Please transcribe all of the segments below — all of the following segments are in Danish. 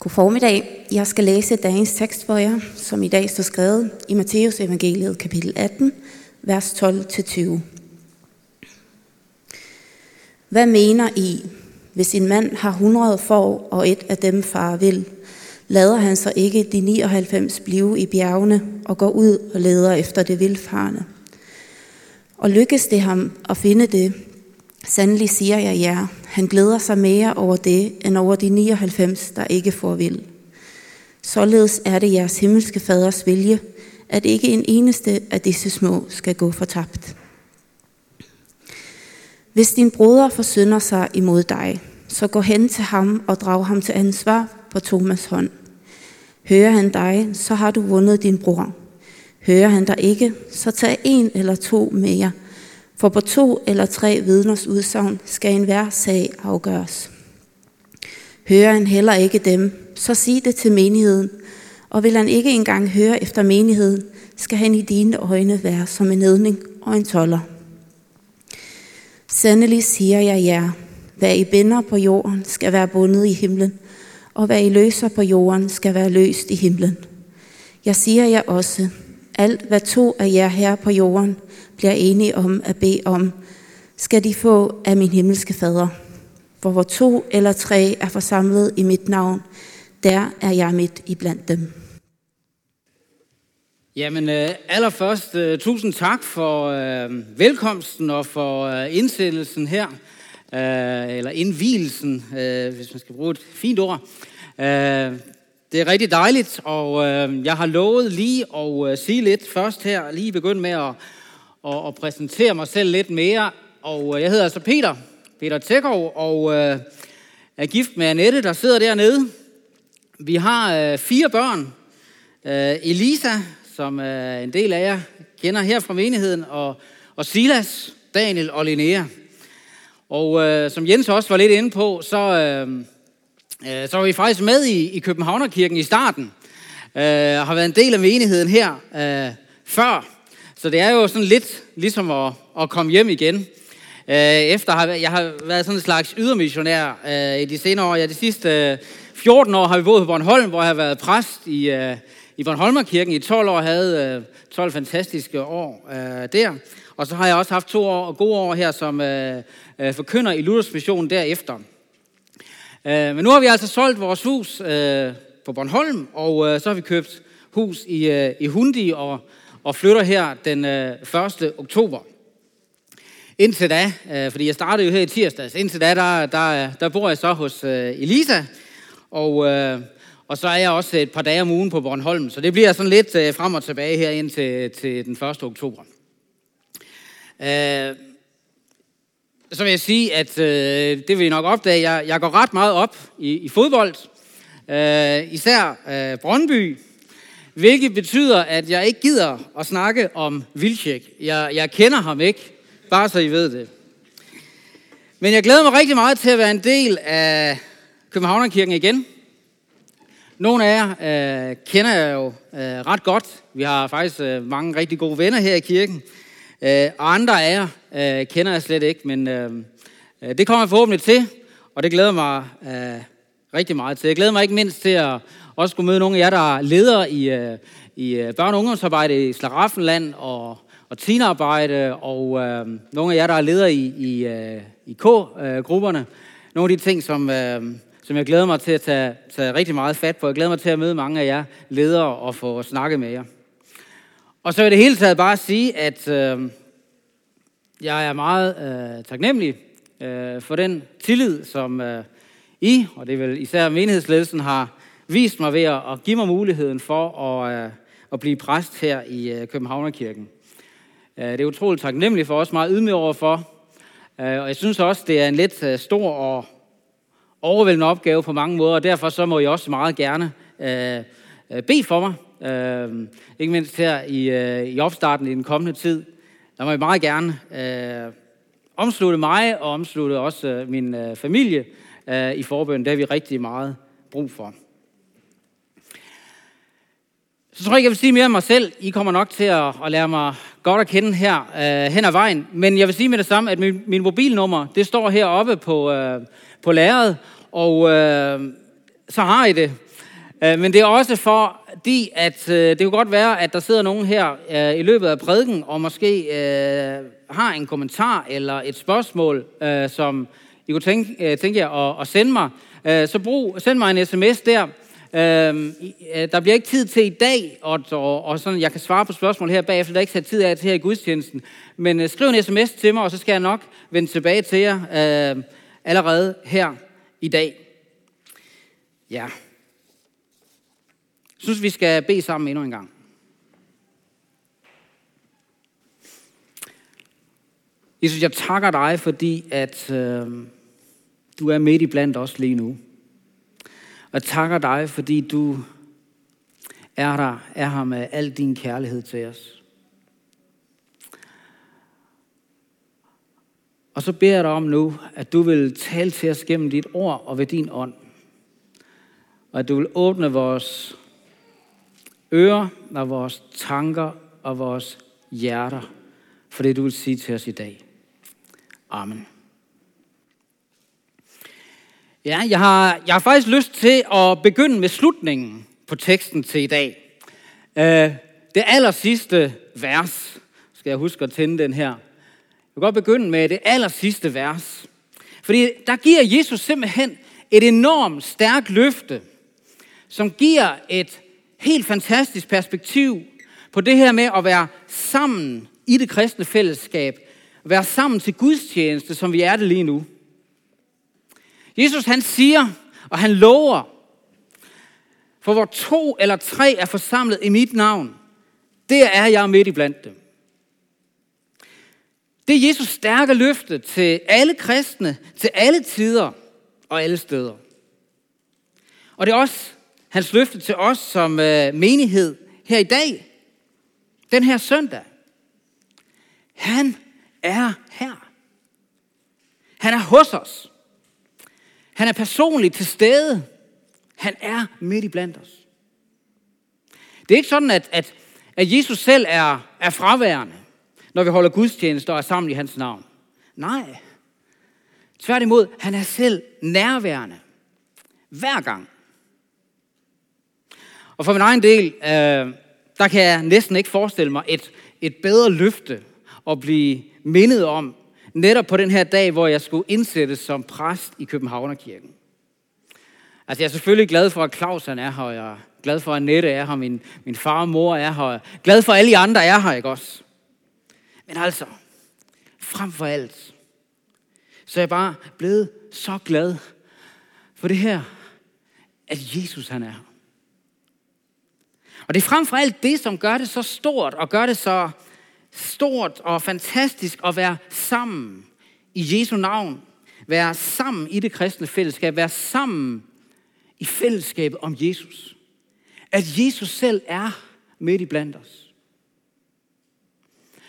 God formiddag. Jeg skal læse dagens tekst for jer, som i dag står skrevet i Matteus evangeliet kapitel 18, vers 12-20. Hvad mener I, hvis en mand har 100 får, og et af dem far vil, lader han så ikke de 99 blive i bjergene og går ud og leder efter det vildfarne? Og lykkes det ham at finde det, Sandelig siger jeg jer, han glæder sig mere over det, end over de 99, der ikke får vil. Således er det jeres himmelske faders vilje, at ikke en eneste af disse små skal gå fortabt. Hvis din broder forsynder sig imod dig, så gå hen til ham og drag ham til ansvar på Thomas hånd. Hører han dig, så har du vundet din bror. Hører han dig ikke, så tag en eller to med jer, for på to eller tre vidners udsagn skal enhver sag afgøres. Hører han heller ikke dem, så sig det til menigheden, og vil han ikke engang høre efter menigheden, skal han i dine øjne være som en nedning og en toller. Sandelig siger jeg jer, hvad I binder på jorden, skal være bundet i himlen, og hvad I løser på jorden, skal være løst i himlen. Jeg siger jer også, alt hvad to af jer her på jorden bliver enige om at bede om, skal de få af min himmelske fader. For hvor to eller tre er forsamlet i mit navn, der er jeg midt i blandt dem. Jamen øh, allerførst, øh, tusind tak for øh, velkomsten og for øh, indsendelsen her, øh, eller indvielsen, øh, hvis man skal bruge et fint ord. Det er rigtig dejligt, og øh, jeg har lovet lige at øh, sige lidt først her, lige begynde med at at, at præsentere mig selv lidt mere. Og øh, jeg hedder altså Peter, Peter Tækov, og øh, er gift med Annette, der sidder dernede. Vi har øh, fire børn. Øh, Elisa, som øh, en del af jer kender her fra menigheden, og, og Silas, Daniel og Linnea. Og øh, som Jens også var lidt inde på, så, øh, øh, så var vi faktisk med i, i Københavnerkirken i starten. Øh, har været en del af menigheden her øh, før. Så det er jo sådan lidt ligesom at, at komme hjem igen. Øh, efter har jeg har været sådan en slags ydermissionær øh, i de senere år. Ja, de sidste øh, 14 år har vi boet på Bornholm, hvor jeg har været præst i, øh, i Bornholmerkirken i 12 år. havde øh, 12 fantastiske år øh, der. Og så har jeg også haft to år, gode år her som forkynder i Luthers Mission derefter. Øh, men nu har vi altså solgt vores hus øh, på Bornholm, og øh, så har vi købt hus i, i Hundi, og og flytter her den 1. Oktober. Indtil da, øh, fordi jeg startede jo her i tirsdags, indtil da, der, der, der bor jeg så hos øh, Elisa, og, og så er jeg også et par dage om ugen på Bornholm, så det bliver sådan lidt frem og tilbage her indtil til den 1. oktober. Så vil jeg sige, at øh, det vil I nok opdage, jeg, jeg går ret meget op i, i fodbold, øh, især øh, Brøndby, Hvilket betyder, at jeg ikke gider at snakke om Vilcek. Jeg, jeg kender ham ikke, bare så I ved det. Men jeg glæder mig rigtig meget til at være en del af Københavnerkirken igen. Nogle af jer øh, kender jeg jo øh, ret godt. Vi har faktisk øh, mange rigtig gode venner her i kirken. Øh, og andre af jer øh, kender jeg slet ikke, men øh, øh, det kommer jeg forhåbentlig til, og det glæder mig øh, rigtig meget til. Jeg glæder mig ikke mindst til at, også kunne møde nogle af jer, der er ledere i, øh, i øh, børne- og ungdomsarbejde i Slaraffenland og, og teenarbejde, og øh, nogle af jer, der er ledere i, i, øh, i K-grupperne. Nogle af de ting, som, øh, som jeg glæder mig til at tage, tage rigtig meget fat på. Jeg glæder mig til at møde mange af jer ledere og få snakket med jer. Og så vil det hele taget bare sige, at øh, jeg er meget øh, taknemmelig øh, for den tillid, som øh, I, og det er vel især menighedsledelsen, har vist mig ved at give mig muligheden for at, øh, at blive præst her i øh, Københavnerkirken. Øh, det er utroligt taknemmelig for os, meget ydmyg overfor. Øh, og jeg synes også, det er en lidt øh, stor og overvældende opgave på mange måder, og derfor så må jeg også meget gerne øh, bede for mig. Øhm, ikke mindst her i, øh, i opstarten i den kommende tid. Der må jeg meget gerne øh, omslutte mig og omslutte også øh, min familie i forbøn. Det har vi rigtig meget brug for. Så tror jeg ikke, jeg vil sige mere om mig selv. I kommer nok til at, at lære mig godt at kende her øh, hen ad vejen. Men jeg vil sige med det samme, at min, min mobilnummer, det står heroppe på, øh, på lærredet. Og øh, så har I det. Øh, men det er også fordi, at øh, det kan godt være, at der sidder nogen her øh, i løbet af prædiken, og måske har en kommentar eller et spørgsmål, som I kunne tænke, tænke jer at, sende mig. Så brug, send mig en sms der. Der bliver ikke tid til i dag, og, og, og sådan, jeg kan svare på spørgsmål her bagefter. Der er ikke sat tid af til her i gudstjenesten. Men skriv en sms til mig, og så skal jeg nok vende tilbage til jer allerede her i dag. Ja. Jeg synes, vi skal bede sammen endnu en gang. Jesus, jeg takker dig, fordi at øh, du er midt i blandt os lige nu. Og jeg takker dig, fordi du er der, er her med al din kærlighed til os. Og så beder jeg dig om nu, at du vil tale til os gennem dit ord og ved din ånd. Og at du vil åbne vores ører og vores tanker og vores hjerter for det, du vil sige til os i dag. Amen. Ja, jeg har, jeg har faktisk lyst til at begynde med slutningen på teksten til i dag. Uh, det aller sidste vers, skal jeg huske at tænde den her. Jeg vil godt begynde med det aller sidste vers. Fordi der giver Jesus simpelthen et enormt stærkt løfte, som giver et helt fantastisk perspektiv på det her med at være sammen i det kristne fællesskab. Være sammen til Guds tjeneste, som vi er det lige nu. Jesus han siger, og han lover, for hvor to eller tre er forsamlet i mit navn, der er jeg midt i blandt dem. Det er Jesus stærke løfte til alle kristne, til alle tider og alle steder. Og det er også hans løfte til os som øh, menighed her i dag, den her søndag. Han er her. Han er hos os. Han er personligt til stede. Han er midt i blandt os. Det er ikke sådan, at, at, at Jesus selv er, er fraværende, når vi holder gudstjenester og er sammen i hans navn. Nej. Tværtimod, han er selv nærværende. Hver gang. Og for min egen del, øh, der kan jeg næsten ikke forestille mig et, et bedre løfte at blive mindet om, netop på den her dag, hvor jeg skulle indsættes som præst i Københavnerkirken. Altså jeg er selvfølgelig glad for, at Claus han er her, og jeg er glad for, at Nette er her, min, min far og mor er her, og glad for, at alle de andre er her, ikke også? Men altså, frem for alt, så er jeg bare blevet så glad for det her, at Jesus han er her. Og det er frem for alt det, som gør det så stort, og gør det så stort og fantastisk at være sammen i Jesu navn. Være sammen i det kristne fællesskab. Være sammen i fællesskabet om Jesus. At Jesus selv er midt i blandt os.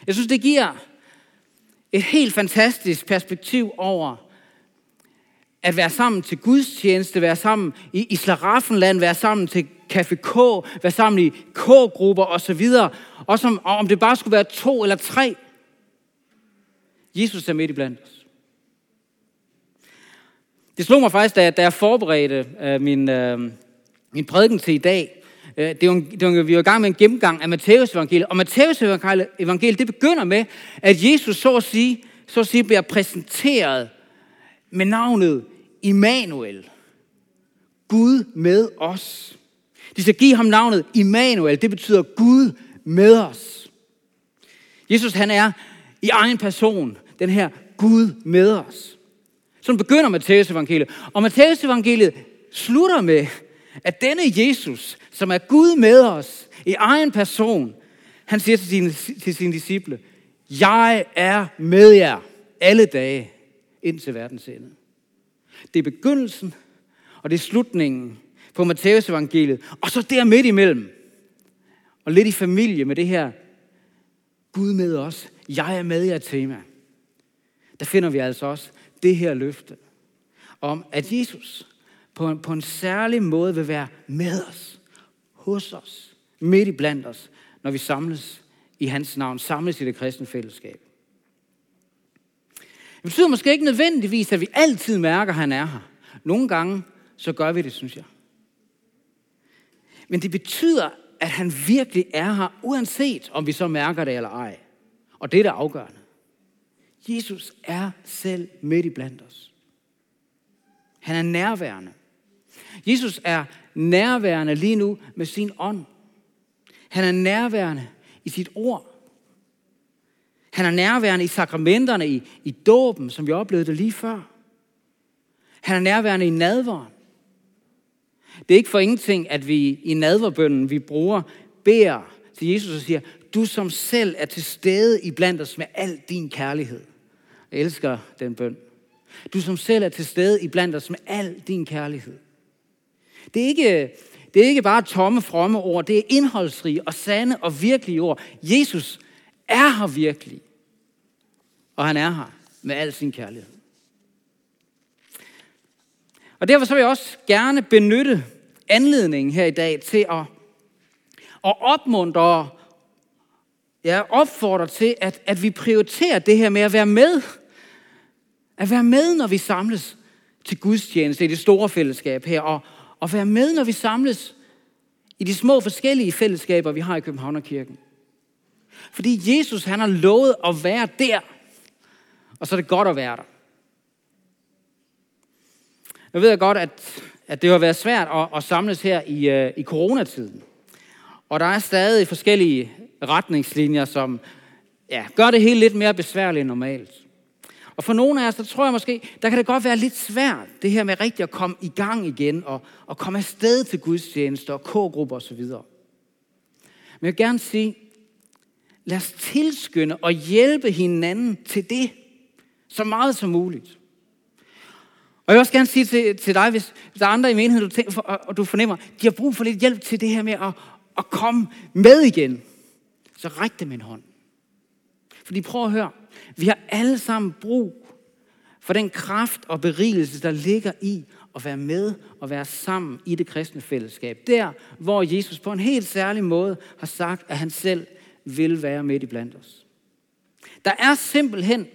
Jeg synes, det giver et helt fantastisk perspektiv over at være sammen til Guds tjeneste, være sammen i, i Slaraffenland, være sammen til Café K, være sammen i K-grupper osv. Og som, om det bare skulle være to eller tre. Jesus er midt i blandt os. Det slog mig faktisk, da jeg, da jeg forberedte øh, min, øh, min prædiken til i dag. Øh, det var, det var, vi var i gang med en gennemgang af Matteus evangeliet. Og Matteus evangeliet, det begynder med, at Jesus så at sige, så at sige bliver præsenteret med navnet Immanuel. Gud med os. De skal give ham navnet Immanuel. Det betyder Gud med os. Jesus han er i egen person den her Gud med os. Så begynder Matthæus evangeliet. Og Matthæus evangeliet slutter med, at denne Jesus, som er Gud med os i egen person, han siger til sine, til sine disciple, jeg er med jer alle dage indtil verdens ende. Det er begyndelsen, og det er slutningen på Matteus evangeliet. Og så der midt imellem, og lidt i familie med det her, Gud med os, jeg er med jer tema. Der finder vi altså også det her løfte om, at Jesus på en, på en særlig måde vil være med os, hos os, midt i blandt os, når vi samles i hans navn, samles i det kristne fællesskab. Det betyder måske ikke nødvendigvis, at vi altid mærker, at han er her. Nogle gange, så gør vi det, synes jeg. Men det betyder, at han virkelig er her, uanset om vi så mærker det eller ej. Og det er det afgørende. Jesus er selv midt i blandt os. Han er nærværende. Jesus er nærværende lige nu med sin ånd. Han er nærværende i sit ord. Han er nærværende i sakramenterne, i, i dåben, som vi oplevede det lige før. Han er nærværende i nadveren. Det er ikke for ingenting, at vi i nadverbønden, vi bruger, beder til Jesus og siger, du som selv er til stede i blandt os med al din kærlighed. Jeg elsker den bøn. Du som selv er til stede i blandt os med al din kærlighed. Det er ikke, det er ikke bare tomme, fromme ord. Det er indholdsrige og sande og virkelige ord. Jesus er her virkelig. Og han er her med al sin kærlighed. Og derfor så vil jeg også gerne benytte anledningen her i dag til at, at opmuntre og ja, opfordre til, at, at vi prioriterer det her med at være med. At være med, når vi samles til gudstjeneste i det store fællesskab her, og, og være med, når vi samles i de små forskellige fællesskaber, vi har i Københavnerkirken. Fordi Jesus, han har lovet at være der, og så er det godt at være der. Jeg ved godt, at, at det har været svært at, at samles her i, uh, i coronatiden. Og der er stadig forskellige retningslinjer, som ja, gør det hele lidt mere besværligt end normalt. Og for nogle af os, der tror jeg måske, der kan det godt være lidt svært, det her med rigtig at komme i gang igen, og, og komme afsted til gudstjenester og k-grupper osv. Men jeg vil gerne sige, lad os tilskynde og hjælpe hinanden til det, så meget som muligt. Og jeg vil også gerne sige til, til dig, hvis, der er andre i menigheden, du tænker og du fornemmer, de har brug for lidt hjælp til det her med at, at komme med igen, så ræk dem en hånd. Fordi prøv at høre, vi har alle sammen brug for den kraft og berigelse, der ligger i at være med og være sammen i det kristne fællesskab. Der, hvor Jesus på en helt særlig måde har sagt, at han selv vil være midt i blandt os. Der er simpelthen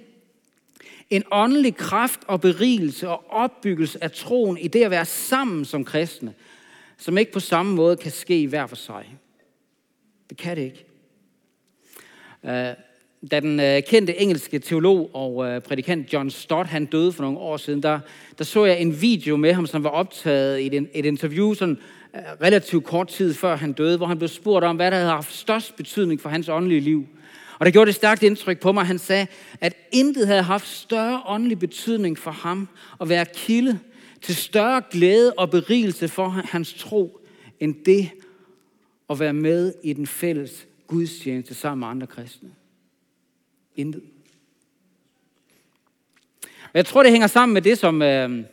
en åndelig kraft og berigelse og opbyggelse af troen i det at være sammen som kristne, som ikke på samme måde kan ske hver for sig. Det kan det ikke. Øh, da den øh, kendte engelske teolog og øh, prædikant John Stott, han døde for nogle år siden, der, der så jeg en video med ham, som var optaget i et, et interview sådan relativt kort tid før han døde, hvor han blev spurgt om, hvad der havde haft størst betydning for hans åndelige liv. Og det gjorde det stærkt indtryk på mig. Han sagde, at intet havde haft større åndelig betydning for ham at være kilde til større glæde og berigelse for hans tro, end det at være med i den fælles gudstjeneste sammen med andre kristne. Intet. Og jeg tror, det hænger sammen med det, som øh,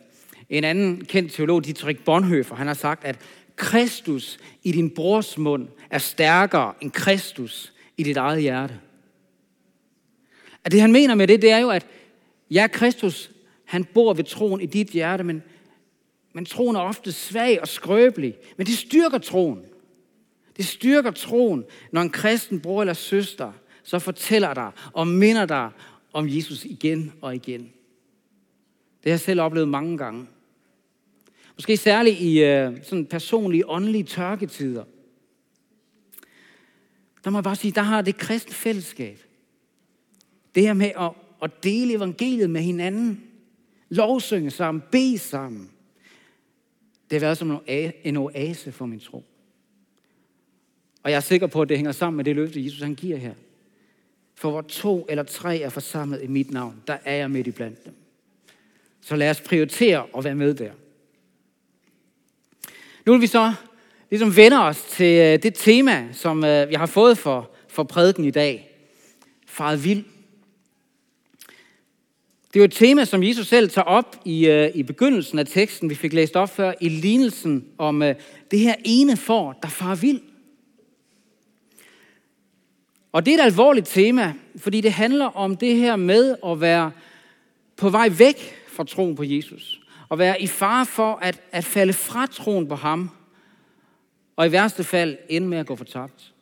en anden kendt teolog, Dietrich Bonhoeffer, han har sagt, at Kristus i din brors mund er stærkere end Kristus i dit eget hjerte. At det han mener med det, det er jo, at ja, Kristus, han bor ved troen i dit hjerte, men, men troen er ofte svag og skrøbelig. Men det styrker troen. Det styrker troen, når en kristen bror eller søster så fortæller dig og minder dig om Jesus igen og igen. Det har jeg selv oplevet mange gange. Måske særligt i øh, sådan personlige, åndelige tørketider. Der må jeg bare sige, der har det kristne fællesskab. Det her med at, at dele evangeliet med hinanden. Lovsynge sammen, bede sammen. Det har været som en oase for min tro. Og jeg er sikker på, at det hænger sammen med det løfte, Jesus han giver her. For hvor to eller tre er forsamlet i mit navn, der er jeg midt i blandt dem. Så lad os prioritere at være med der. Nu vil vi så ligesom vende os til øh, det tema, som øh, vi har fået for, for prædiken i dag. Faret vild. Det er jo et tema, som Jesus selv tager op i, øh, i begyndelsen af teksten, vi fik læst op før, i lignelsen om øh, det her ene får, der far vild. Og det er et alvorligt tema, fordi det handler om det her med at være på vej væk fra troen på Jesus. Og være i fare for at, at falde fra troen på ham. Og i værste fald ende med at gå fortabt.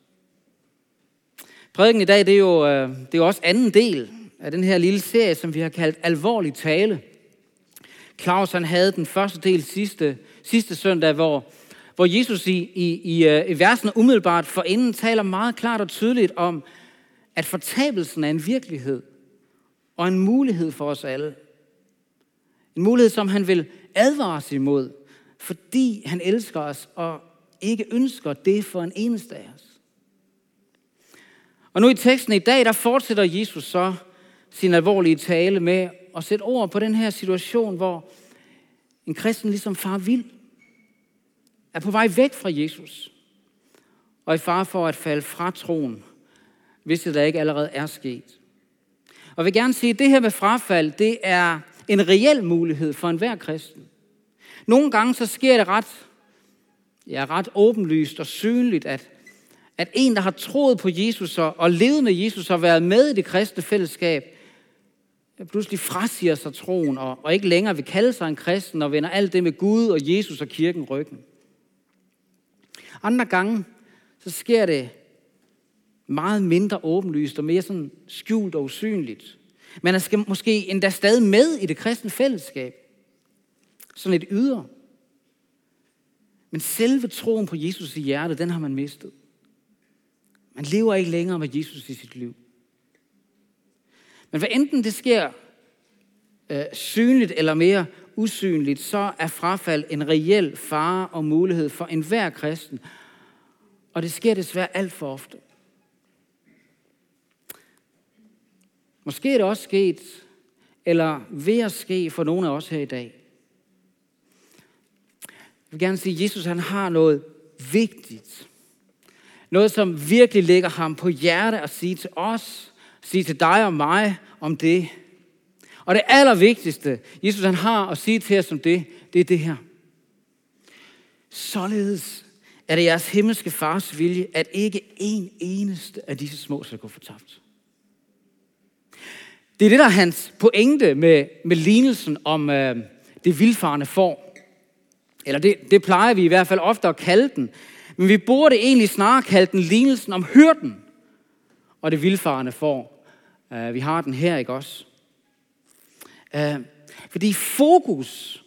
Prædiken i dag, det er, jo, øh, det er jo også anden del af den her lille serie, som vi har kaldt Alvorlig Tale. Claus han havde den første del sidste, sidste søndag, hvor, hvor Jesus i, i, i, øh, i versene umiddelbart forinden taler meget klart og tydeligt om, at fortabelsen er en virkelighed og en mulighed for os alle. En mulighed, som han vil advare os imod, fordi han elsker os og ikke ønsker det for en eneste af os. Og nu i teksten i dag, der fortsætter Jesus så sin alvorlige tale med at sætte ord på den her situation, hvor en kristen ligesom far vild, er på vej væk fra Jesus, og i far for at falde fra troen, hvis det der ikke allerede er sket. Og jeg vil gerne sige, at det her med frafald, det er en reel mulighed for enhver kristen. Nogle gange så sker det ret, ja, ret åbenlyst og synligt, at, at en, der har troet på Jesus og, og levet med Jesus og været med i det kristne fællesskab, pludselig frasiger sig troen og, og ikke længere vil kalde sig en kristen og vender alt det med Gud og Jesus og kirken ryggen. Andre gange, så sker det meget mindre åbenlyst og mere sådan skjult og usynligt. Man er måske endda stadig med i det kristne fællesskab. Sådan et ydre. Men selve troen på Jesus i hjertet, den har man mistet. Man lever ikke længere med Jesus i sit liv. Men hvad enten det sker øh, synligt eller mere usynligt, så er frafald en reel fare og mulighed for enhver kristen. Og det sker desværre alt for ofte. Måske er det også sket, eller ved at ske for nogle af os her i dag. Jeg vil gerne sige, at Jesus han har noget vigtigt. Noget, som virkelig ligger ham på hjerte at sige til os, sige til dig og mig om det. Og det allervigtigste, Jesus han har at sige til os om det, det er det her. Således er det jeres himmelske fars vilje, at ikke en eneste af disse små skal gå fortabt. Det er det, der er hans pointe med, med lignelsen om øh, det vildfarende får. Eller det, det plejer vi i hvert fald ofte at kalde den. Men vi burde egentlig snarere kalde den lignelsen om hyrden og det vildfarende får. Uh, vi har den her, ikke også? Uh, fordi fokus,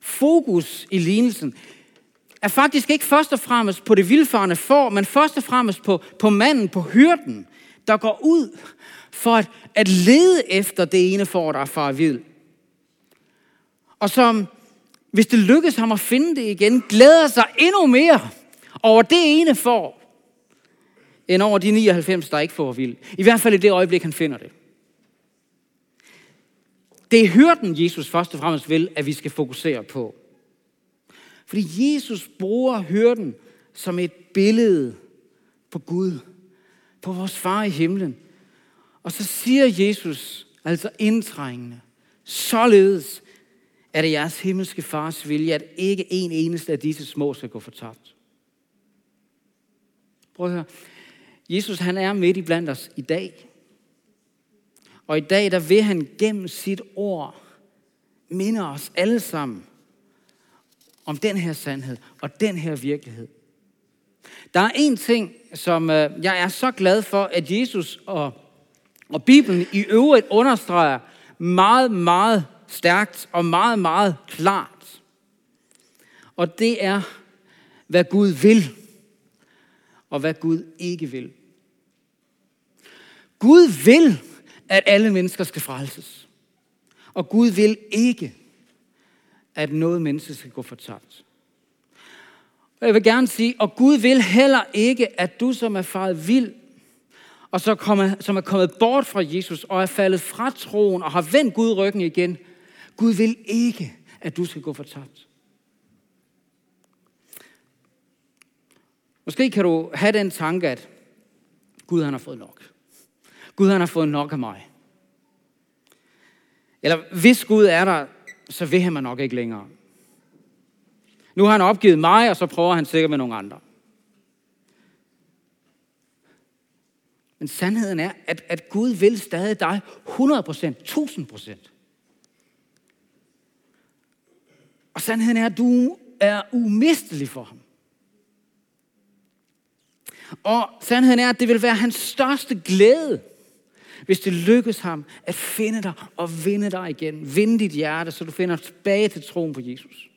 fokus i lignelsen, er faktisk ikke først og fremmest på det vildfarende får, men først og fremmest på, på manden, på hyrden, der går ud for at, at lede efter det ene får, der er far vild. Og som, hvis det lykkes ham at finde det igen, glæder sig endnu mere over det ene får, end over de 99, der ikke får vild. I hvert fald i det øjeblik, han finder det. Det er hyrden, Jesus først og fremmest vil, at vi skal fokusere på. Fordi Jesus bruger hyrden som et billede på Gud, på vores far i himlen. Og så siger Jesus, altså indtrængende, således er det jeres himmelske fars vilje, at ikke en eneste af disse små skal gå fortabt. Prøv at høre. Jesus han er midt i blandt os i dag. Og i dag der vil han gennem sit ord minde os alle sammen om den her sandhed og den her virkelighed. Der er en ting, som øh, jeg er så glad for, at Jesus og, og Bibelen i øvrigt understreger meget, meget stærkt og meget, meget klart. Og det er, hvad Gud vil, og hvad Gud ikke vil. Gud vil, at alle mennesker skal frelses. Og Gud vil ikke, at noget menneske skal gå fortabt. Og jeg vil gerne sige, og Gud vil heller ikke, at du som er faret vild, og så komme, som er kommet bort fra Jesus, og er faldet fra troen, og har vendt Gud ryggen igen, Gud vil ikke, at du skal gå fortabt. Måske kan du have den tanke, at Gud han har fået nok. Gud han har fået nok af mig. Eller hvis Gud er der, så vil han mig nok ikke længere. Nu har han opgivet mig, og så prøver han sikkert med nogle andre. Men sandheden er, at, at Gud vil stadig dig 100% 1000% Og sandheden er, at du er umistelig for ham. Og sandheden er, at det vil være hans største glæde, hvis det lykkes ham at finde dig og vinde dig igen. Vinde dit hjerte, så du finder tilbage til troen på Jesus.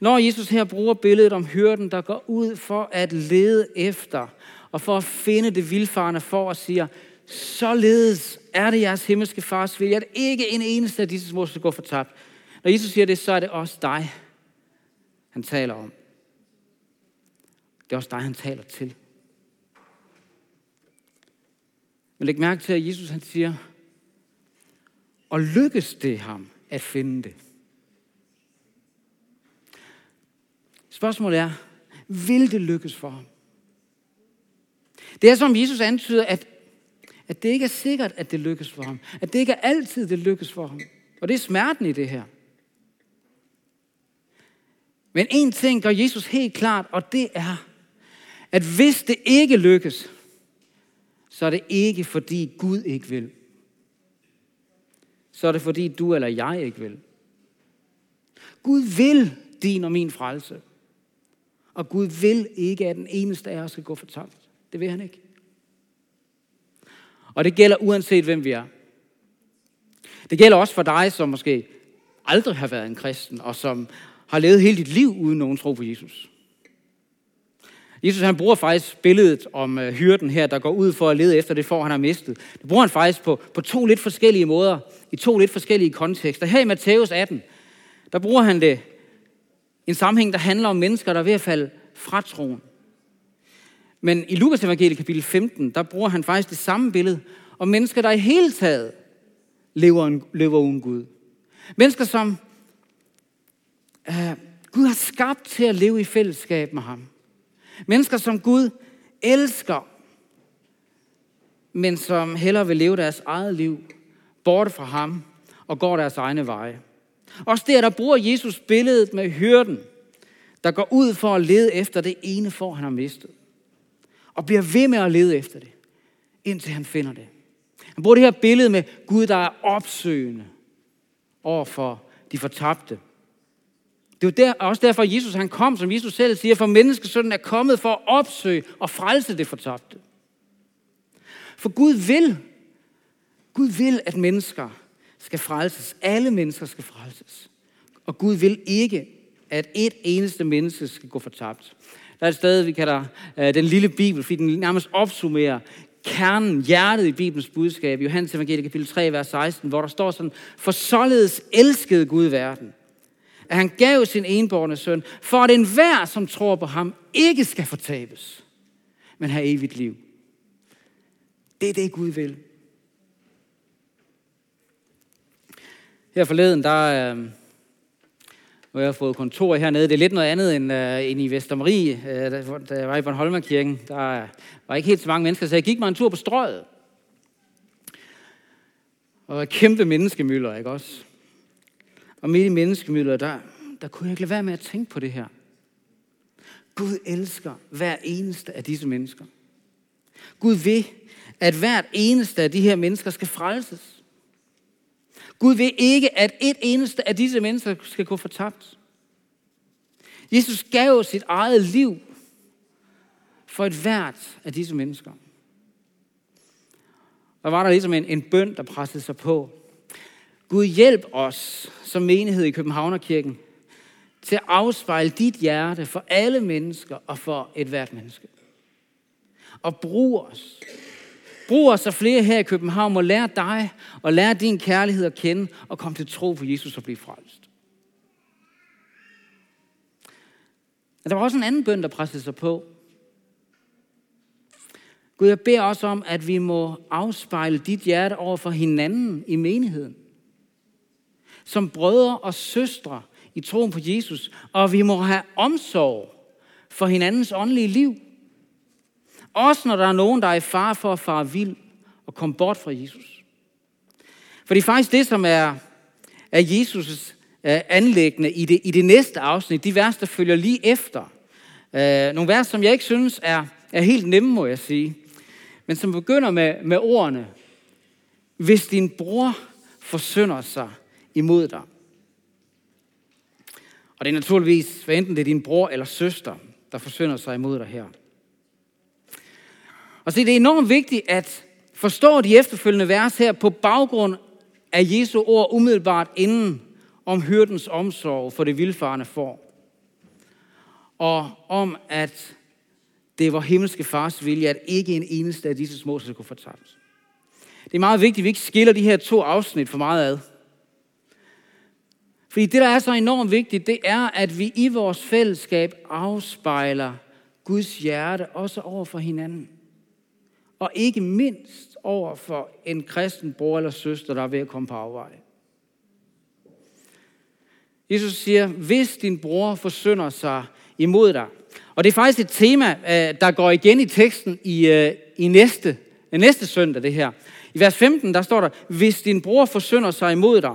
Når Jesus her bruger billedet om hyrden, der går ud for at lede efter og for at finde det vildfarende for og siger, således er det jeres himmelske fars vilje, at ikke en eneste af disse små skal gå fortabt. Når Jesus siger det, så er det også dig, han taler om. Det er også dig, han taler til. Men læg mærke til, at Jesus han siger, og lykkes det ham at finde det? Spørgsmålet er, vil det lykkes for ham? Det er som Jesus antyder, at, at det ikke er sikkert, at det lykkes for ham. At det ikke er altid, det lykkes for ham. Og det er smerten i det her. Men en ting gør Jesus helt klart, og det er, at hvis det ikke lykkes, så er det ikke fordi Gud ikke vil. Så er det fordi du eller jeg ikke vil. Gud vil din og min frelse. Og Gud vil ikke, at den eneste af os skal gå for tomt. Det vil han ikke. Og det gælder uanset hvem vi er. Det gælder også for dig, som måske aldrig har været en kristen, og som har levet hele dit liv uden nogen tro på Jesus. Jesus han bruger faktisk billedet om øh, hyrden her, der går ud for at lede efter det får, han har mistet. Det bruger han faktisk på, på to lidt forskellige måder, i to lidt forskellige kontekster. Her i Matthæus 18, der bruger han det en sammenhæng, der handler om mennesker, der er ved at falde fra troen. Men i Lukas evangeliet kapitel 15, der bruger han faktisk det samme billede om mennesker, der i hele taget lever, en, lever uden Gud. Mennesker, som øh, Gud har skabt til at leve i fællesskab med ham. Mennesker, som Gud elsker, men som hellere vil leve deres eget liv borte fra ham og går deres egne veje. Også der, der bruger Jesus billedet med hyrden, der går ud for at lede efter det ene får, han har mistet. Og bliver ved med at lede efter det, indtil han finder det. Han bruger det her billede med Gud, der er opsøgende over for de fortabte. Det er der, også derfor, at Jesus han kom, som Jesus selv siger, for menneskesønnen er kommet for at opsøge og frelse det fortabte. For Gud vil, Gud vil, at mennesker skal frelses. Alle mennesker skal frelses. Og Gud vil ikke, at et eneste menneske skal gå fortabt. Der er et sted, vi kalder uh, den lille Bibel, fordi den nærmest opsummerer kernen, hjertet i Bibelens budskab, Johannes evangelie kapitel 3, vers 16, hvor der står sådan, for således elskede Gud verden, at han gav sin enborne søn, for at enhver, som tror på ham, ikke skal fortabes, men have evigt liv. Det er det, Gud vil. Her forleden, der, øh, hvor jeg har fået kontor hernede, det er lidt noget andet end, øh, end i Vestermarie, øh, da jeg var i Bornholmerkirken. Der var ikke helt så mange mennesker, så jeg gik mig en tur på strøget. Og kæmpe menneskemøller, ikke også? Og midt i menneskemøller, der, der kunne jeg ikke lade være med at tænke på det her. Gud elsker hver eneste af disse mennesker. Gud vil, at hvert eneste af de her mennesker skal frelses. Gud vil ikke, at et eneste af disse mennesker skal gå fortabt. Jesus gav sit eget liv for et hvert af disse mennesker. Der var der ligesom en, en bøn, der pressede sig på. Gud hjælp os som menighed i Københavnerkirken til at afspejle dit hjerte for alle mennesker og for et hvert menneske. Og brug os Brug os, så flere her i København må lære dig og lære din kærlighed at kende og komme til tro på Jesus og blive frelst. Og der var også en anden bøn, der pressede sig på. Gud, jeg beder også om, at vi må afspejle dit hjerte over for hinanden i menigheden. Som brødre og søstre i troen på Jesus. Og vi må have omsorg for hinandens åndelige liv. Også når der er nogen, der er i fare for at fare vild og komme bort fra Jesus. For det er faktisk det, som er, er Jesus' øh, anlæggende i det, i det næste afsnit. De vers, der følger lige efter. Øh, nogle vers, som jeg ikke synes er, er helt nemme, må jeg sige. Men som begynder med, med ordene. Hvis din bror forsynder sig imod dig. Og det er naturligvis, hvad enten det er din bror eller søster, der forsynder sig imod dig her. Og se, det er enormt vigtigt at forstå de efterfølgende vers her på baggrund af Jesu ord umiddelbart inden om hyrdens omsorg for det vildfarende får. og om, at det var himmelske fars vilje, at ikke en eneste af disse små skulle fortabes. Det er meget vigtigt, at vi ikke skiller de her to afsnit for meget ad. Fordi det, der er så enormt vigtigt, det er, at vi i vores fællesskab afspejler Guds hjerte også over for hinanden. Og ikke mindst over for en kristen bror eller søster, der er ved at komme på afvej. Jesus siger, hvis din bror forsynder sig imod dig. Og det er faktisk et tema, øh, der går igen i teksten i, øh, i næste, øh, næste søndag, det her. I vers 15, der står der, hvis din bror forsynder sig imod dig.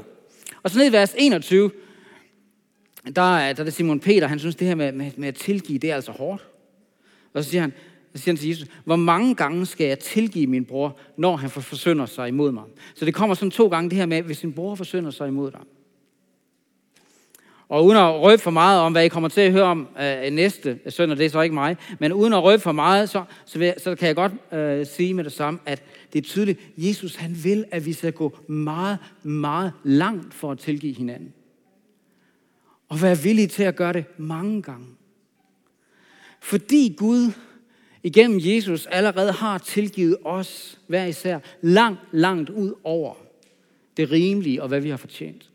Og så ned i vers 21, der, er, der er det Simon Peter, han synes, det her med, med, med at tilgive, det er altså hårdt. Og så siger han, så siger han til Jesus, hvor mange gange skal jeg tilgive min bror, når han forsynder sig imod mig? Så det kommer sådan to gange det her med, hvis din bror forsynder sig imod dig. Og uden at røbe for meget om, hvad I kommer til at høre om øh, næste søndag, det er så ikke mig, men uden at røbe for meget, så, så, vil, så kan jeg godt øh, sige med det samme, at det er tydeligt, Jesus han vil, at vi skal gå meget, meget langt for at tilgive hinanden. Og være villige til at gøre det mange gange. Fordi Gud igennem Jesus allerede har tilgivet os hver især langt, langt ud over det rimelige og hvad vi har fortjent.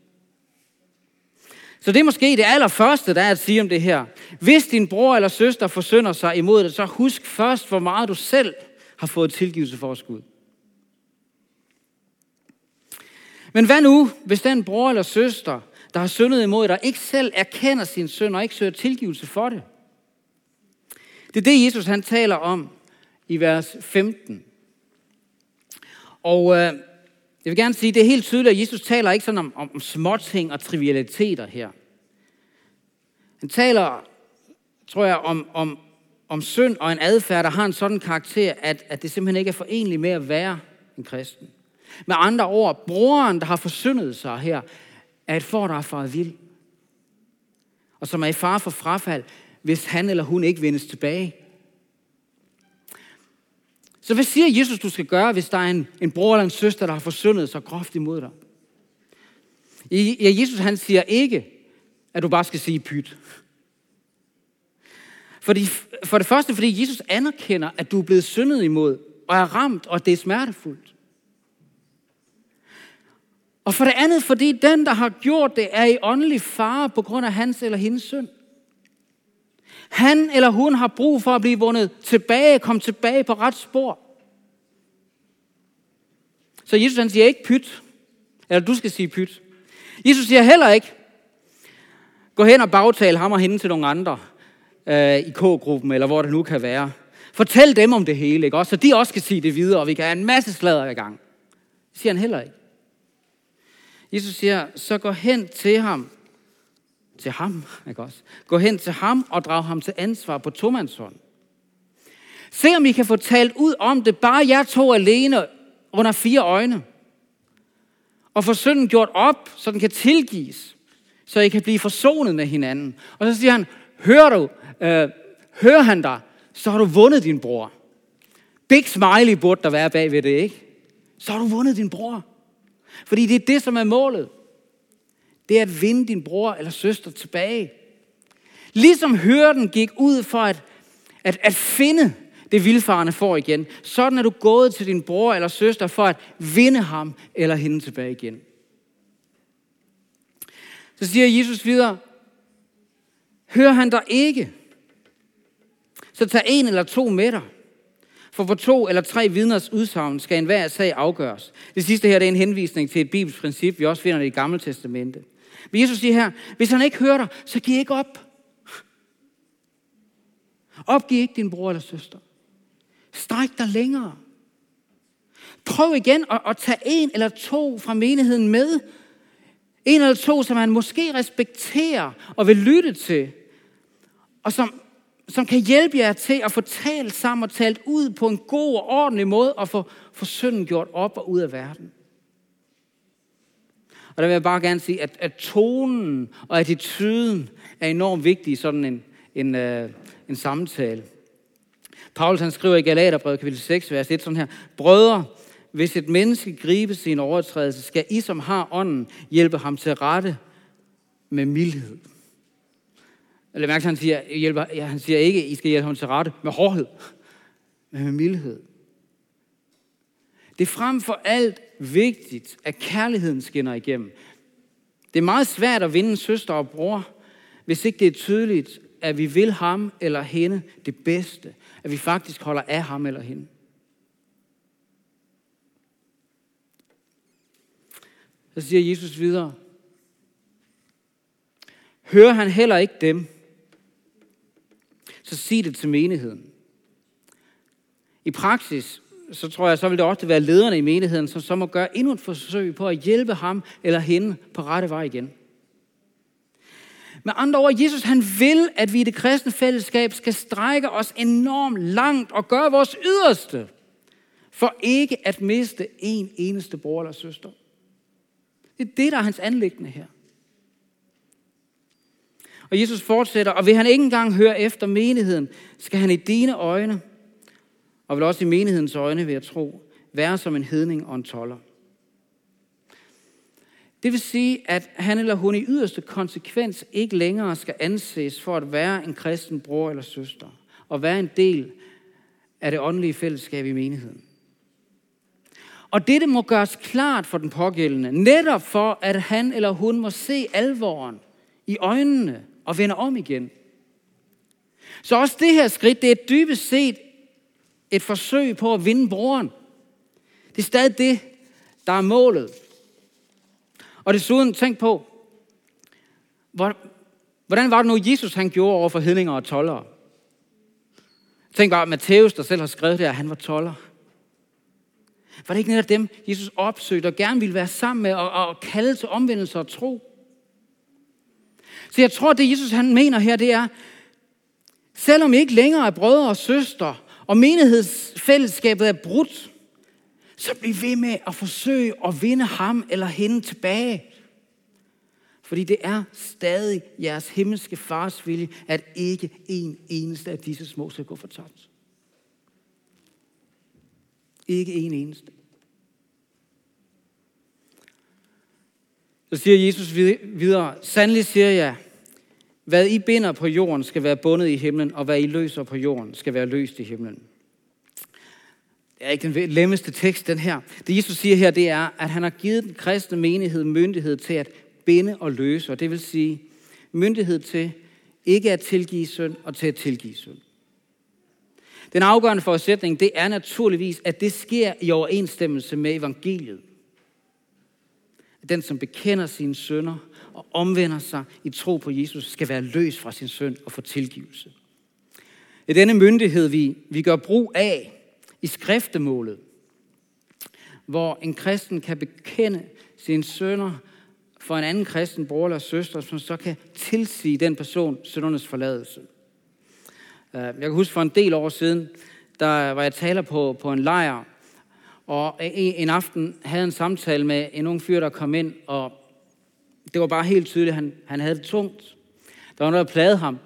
Så det er måske det allerførste, der er at sige om det her. Hvis din bror eller søster forsynder sig imod det, så husk først, hvor meget du selv har fået tilgivelse for os Gud. Men hvad nu, hvis den bror eller søster, der har syndet imod dig, ikke selv erkender sin synd og ikke søger tilgivelse for det? Det er det, Jesus han taler om i vers 15. Og øh, jeg vil gerne sige, det er helt tydeligt, at Jesus taler ikke sådan om, om, om småting og trivialiteter her. Han taler, tror jeg, om, om, om synd og en adfærd, der har en sådan karakter, at, at det simpelthen ikke er forenligt med at være en kristen. Med andre ord, broren, der har forsyndet sig her, er et for, der er faret vild. Og som er i far for frafald, hvis han eller hun ikke vendes tilbage. Så hvad siger Jesus, du skal gøre, hvis der er en, en bror eller en søster, der har forsyndet sig groft imod dig? Ja, Jesus han siger ikke, at du bare skal sige pyt. Fordi, for det første, fordi Jesus anerkender, at du er blevet syndet imod, og er ramt, og det er smertefuldt. Og for det andet, fordi den, der har gjort det, er i åndelig fare på grund af hans eller hendes synd. Han eller hun har brug for at blive vundet tilbage, komme tilbage på ret spor. Så Jesus han siger ikke pyt, eller du skal sige pyt. Jesus siger heller ikke, gå hen og bagtale ham og hende til nogle andre øh, i K-gruppen, eller hvor det nu kan være. Fortæl dem om det hele, ikke? Også, så de også kan sige det videre, og vi kan have en masse sladder i gang. Det siger han heller ikke. Jesus siger, så gå hen til ham til ham. Ikke også? Gå hen til ham og drag ham til ansvar på tomandshånd. Se om I kan få talt ud om det, bare jeg to alene under fire øjne. Og få synden gjort op, så den kan tilgives. Så I kan blive forsonet med hinanden. Og så siger han, hører du, øh, hører han dig, så har du vundet din bror. Big smiley burde der være bag ved det, ikke? Så har du vundet din bror. Fordi det er det, som er målet det er at vinde din bror eller søster tilbage. Ligesom hørten gik ud for at, at, at finde det vildfarende får igen, sådan er du gået til din bror eller søster for at vinde ham eller hende tilbage igen. Så siger Jesus videre, hører han dig ikke, så tag en eller to med dig. For på to eller tre vidners udsagn skal enhver sag afgøres. Det sidste her det er en henvisning til et bibelsk princip, vi også finder det i Gamle Testamente. Men Jesus siger her, hvis han ikke hører dig, så giv ikke op. Opgiv ikke din bror eller søster. Stræk dig længere. Prøv igen at, at tage en eller to fra menigheden med. En eller to, som man måske respekterer og vil lytte til. Og som, som kan hjælpe jer til at få talt sammen og talt ud på en god og ordentlig måde og få, få synden gjort op og ud af verden. Og der vil jeg bare gerne sige, at, at tonen og attituden er enormt vigtig i sådan en, en, uh, en samtale. Paulus han skriver i Galaterbrevet kapitel 6, vers 1 sådan her. Brødre, hvis et menneske griber sin overtrædelse, skal I, som har ånden, hjælpe ham til rette med mildhed. Eller mærke, han siger, hjælper, ja, han siger ikke, I skal hjælpe ham til rette med hårdhed, men med mildhed. Det er frem for alt vigtigt, at kærligheden skinner igennem. Det er meget svært at vinde søster og bror, hvis ikke det er tydeligt, at vi vil ham eller hende det bedste. At vi faktisk holder af ham eller hende. Så siger Jesus videre. Hører han heller ikke dem, så sig det til menigheden. I praksis, så tror jeg, så vil det også være lederne i menigheden, som så må gøre endnu et forsøg på at hjælpe ham eller hende på rette vej igen. Med andre ord, Jesus han vil, at vi i det kristne fællesskab skal strække os enormt langt og gøre vores yderste, for ikke at miste en eneste bror eller søster. Det er det, der er hans anlæggende her. Og Jesus fortsætter, og vil han ikke engang høre efter menigheden, skal han i dine øjne, og vil også i menighedens øjne, vil jeg tro, være som en hedning og en toller. Det vil sige, at han eller hun i yderste konsekvens ikke længere skal anses for at være en kristen bror eller søster, og være en del af det åndelige fællesskab i menigheden. Og dette må gøres klart for den pågældende, netop for at han eller hun må se alvoren i øjnene og vende om igen. Så også det her skridt, det er dybest set et forsøg på at vinde broren. Det er stadig det, der er målet. Og desuden, tænk på, hvordan var det nu, Jesus han gjorde over for hedninger og tollere? Tænk bare, Matthæus, der selv har skrevet det, at han var toller. Var det ikke netop dem, Jesus opsøgte og gerne ville være sammen med og, og kalde til omvendelse og tro? Så jeg tror, det Jesus han mener her, det er, selvom I ikke længere er brødre og søstre, og menighedsfællesskabet er brudt, så bliv ved med at forsøge at vinde ham eller hende tilbage. Fordi det er stadig jeres himmelske fars vilje, at ikke en eneste af disse små skal gå for tabt. Ikke en eneste. Så siger Jesus videre, sandelig siger jeg, hvad I binder på jorden skal være bundet i himlen, og hvad I løser på jorden skal være løst i himlen. Det er ikke den lemmeste tekst, den her. Det Jesus siger her, det er, at han har givet den kristne menighed myndighed til at binde og løse, og det vil sige myndighed til ikke at tilgive synd og til at tilgive synd. Den afgørende forudsætning, det er naturligvis, at det sker i overensstemmelse med evangeliet. Den, som bekender sine sønder og omvender sig i tro på Jesus, skal være løs fra sin synd og få tilgivelse. Det er denne myndighed, vi, vi gør brug af i skriftemålet, hvor en kristen kan bekende sine sønder for en anden kristen bror eller søster, som så kan tilsige den person søndernes forladelse. Øh, jeg kan huske for en del år siden, der var jeg taler på, på en lejr, og en aften havde en samtale med en ung fyr, der kom ind, og det var bare helt tydeligt, at han, han havde det tungt. Der var noget, der plagede ham,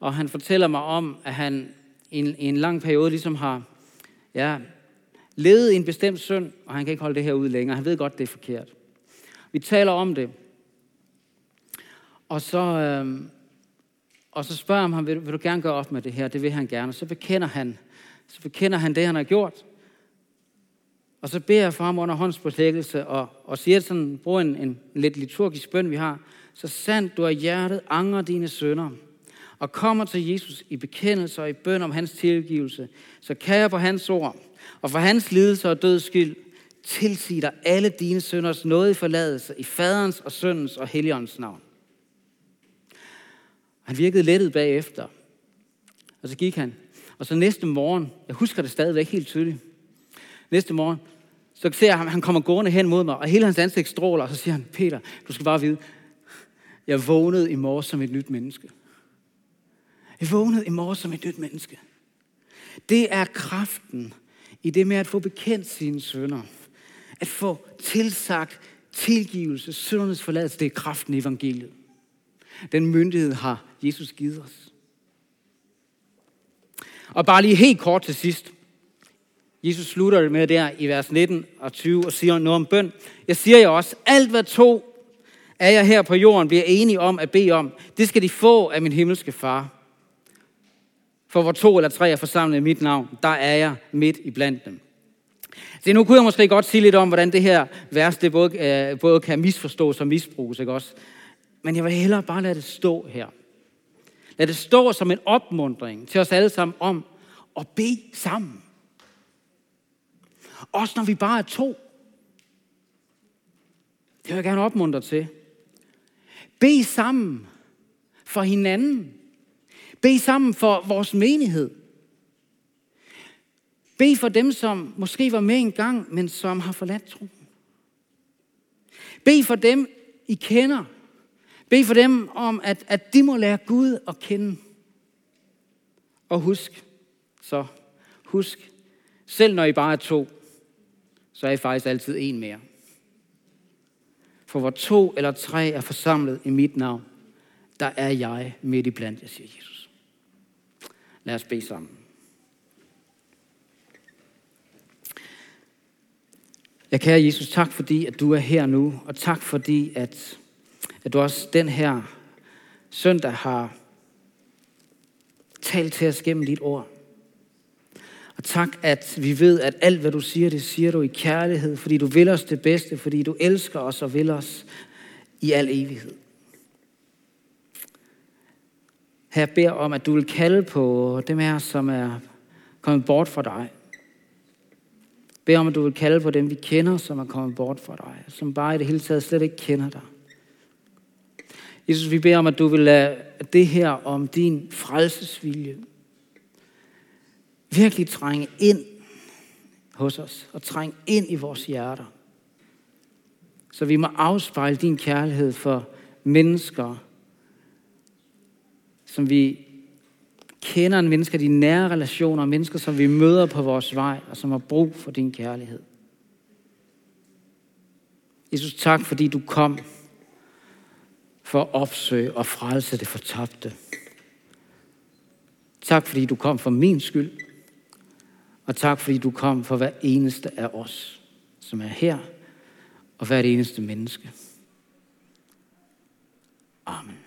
og han fortæller mig om, at han i en, i en lang periode ligesom har ja, levet i en bestemt synd, og han kan ikke holde det her ud længere. Han ved godt, det er forkert. Vi taler om det. Og så, øh, og så spørger han ham, vil, vil du gerne gøre op med det her? Det vil han gerne. Så bekender han, så bekender han det, han har gjort. Og så beder jeg for ham under håndspålæggelse og, og siger sådan, brug en, en, en lidt liturgisk bøn, vi har. Så sandt du af hjertet angrer dine sønder, og kommer til Jesus i bekendelse og i bøn om hans tilgivelse, så kan jeg på hans ord og for hans lidelse og døds skyld tilsige dig alle dine sønders nåde i forladelse i faderens og søndens og helligåndens navn. Han virkede lettet bagefter. Og så gik han. Og så næste morgen, jeg husker det stadigvæk helt tydeligt, næste morgen, så ser jeg ham, han kommer gående hen mod mig, og hele hans ansigt stråler, og så siger han, Peter, du skal bare vide, jeg vågnede i morges som et nyt menneske. Jeg vågnede i morges som et nyt menneske. Det er kraften i det med at få bekendt sine sønder. At få tilsagt tilgivelse, søndernes forladelse, det er kraften i evangeliet. Den myndighed har Jesus givet os. Og bare lige helt kort til sidst. Jesus slutter det med der i vers 19 og 20 og siger noget om bøn. Jeg siger jo også, alt hvad to er jeg her på jorden, bliver enige om at bede om, det skal de få af min himmelske far. For hvor to eller tre er forsamlet i mit navn, der er jeg midt i blandt dem. Så nu kunne jeg måske godt sige lidt om, hvordan det her vers det både, øh, både kan misforstås og misbruges. Ikke også? Men jeg vil hellere bare lade det stå her. Lad det stå som en opmundring til os alle sammen om at bede sammen. Også når vi bare er to. Det vil jeg gerne opmuntre til. Be sammen for hinanden. Be sammen for vores menighed. Be for dem, som måske var med en gang, men som har forladt troen. Be for dem, I kender. Be for dem om, at, at de må lære Gud at kende. Og husk, så husk, selv når I bare er to, så er I faktisk altid en mere. For hvor to eller tre er forsamlet i mit navn, der er jeg midt i blandt, siger Jesus. Lad os bede sammen. Jeg kære Jesus, tak fordi, at du er her nu, og tak fordi, at, at du også den her søndag har talt til os gennem dit ord. Og tak, at vi ved, at alt, hvad du siger, det siger du i kærlighed, fordi du vil os det bedste, fordi du elsker os og vil os i al evighed. Her beder om, at du vil kalde på dem her, som er kommet bort fra dig. Bed om, at du vil kalde på dem, vi kender, som er kommet bort fra dig, som bare i det hele taget slet ikke kender dig. Jesus, vi beder om, at du vil lade det her om din frelsesvilje virkelig trænge ind hos os og trænge ind i vores hjerter. Så vi må afspejle din kærlighed for mennesker, som vi kender en mennesker, de nære relationer, mennesker, som vi møder på vores vej, og som har brug for din kærlighed. Jesus, tak fordi du kom for at opsøge og frelse det fortabte. Tak fordi du kom for min skyld, og tak fordi du kom for hver eneste af os, som er her, og hver eneste menneske. Amen.